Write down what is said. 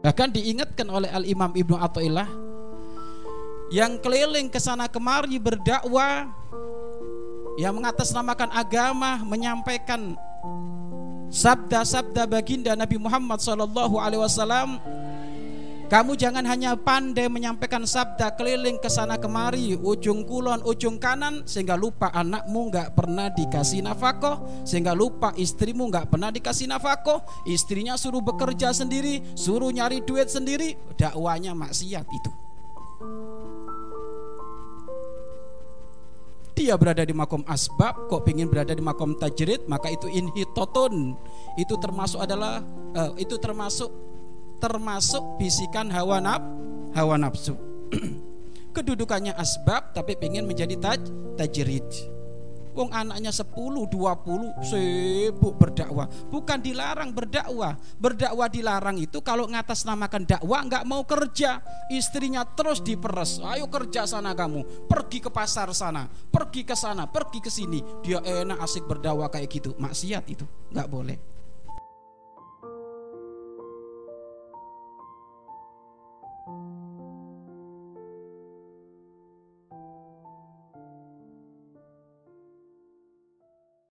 Bahkan diingatkan oleh Al-Imam Ibnu Athaillah yang keliling ke sana kemari berdakwah yang mengatasnamakan agama menyampaikan sabda-sabda baginda Nabi Muhammad sallallahu alaihi wasallam kamu jangan hanya pandai menyampaikan sabda keliling ke sana kemari, ujung kulon, ujung kanan, sehingga lupa anakmu nggak pernah dikasih nafkah, sehingga lupa istrimu nggak pernah dikasih nafkah, istrinya suruh bekerja sendiri, suruh nyari duit sendiri, dakwanya maksiat itu. Dia berada di makom asbab, kok ingin berada di makom tajrid, maka itu inhitoton. Itu termasuk adalah, uh, itu termasuk termasuk bisikan hawa naf hawa nafsu. Kedudukannya asbab tapi pengen menjadi taj tajrid. Wong anaknya 10, 20 sibuk berdakwah. Bukan dilarang berdakwah. Berdakwah dilarang itu kalau ngatasnamakan dakwah nggak mau kerja. Istrinya terus diperes. Ayo kerja sana kamu. Pergi ke pasar sana. Pergi ke sana. Pergi ke sini. Dia enak asik berdakwah kayak gitu. Maksiat itu. nggak boleh.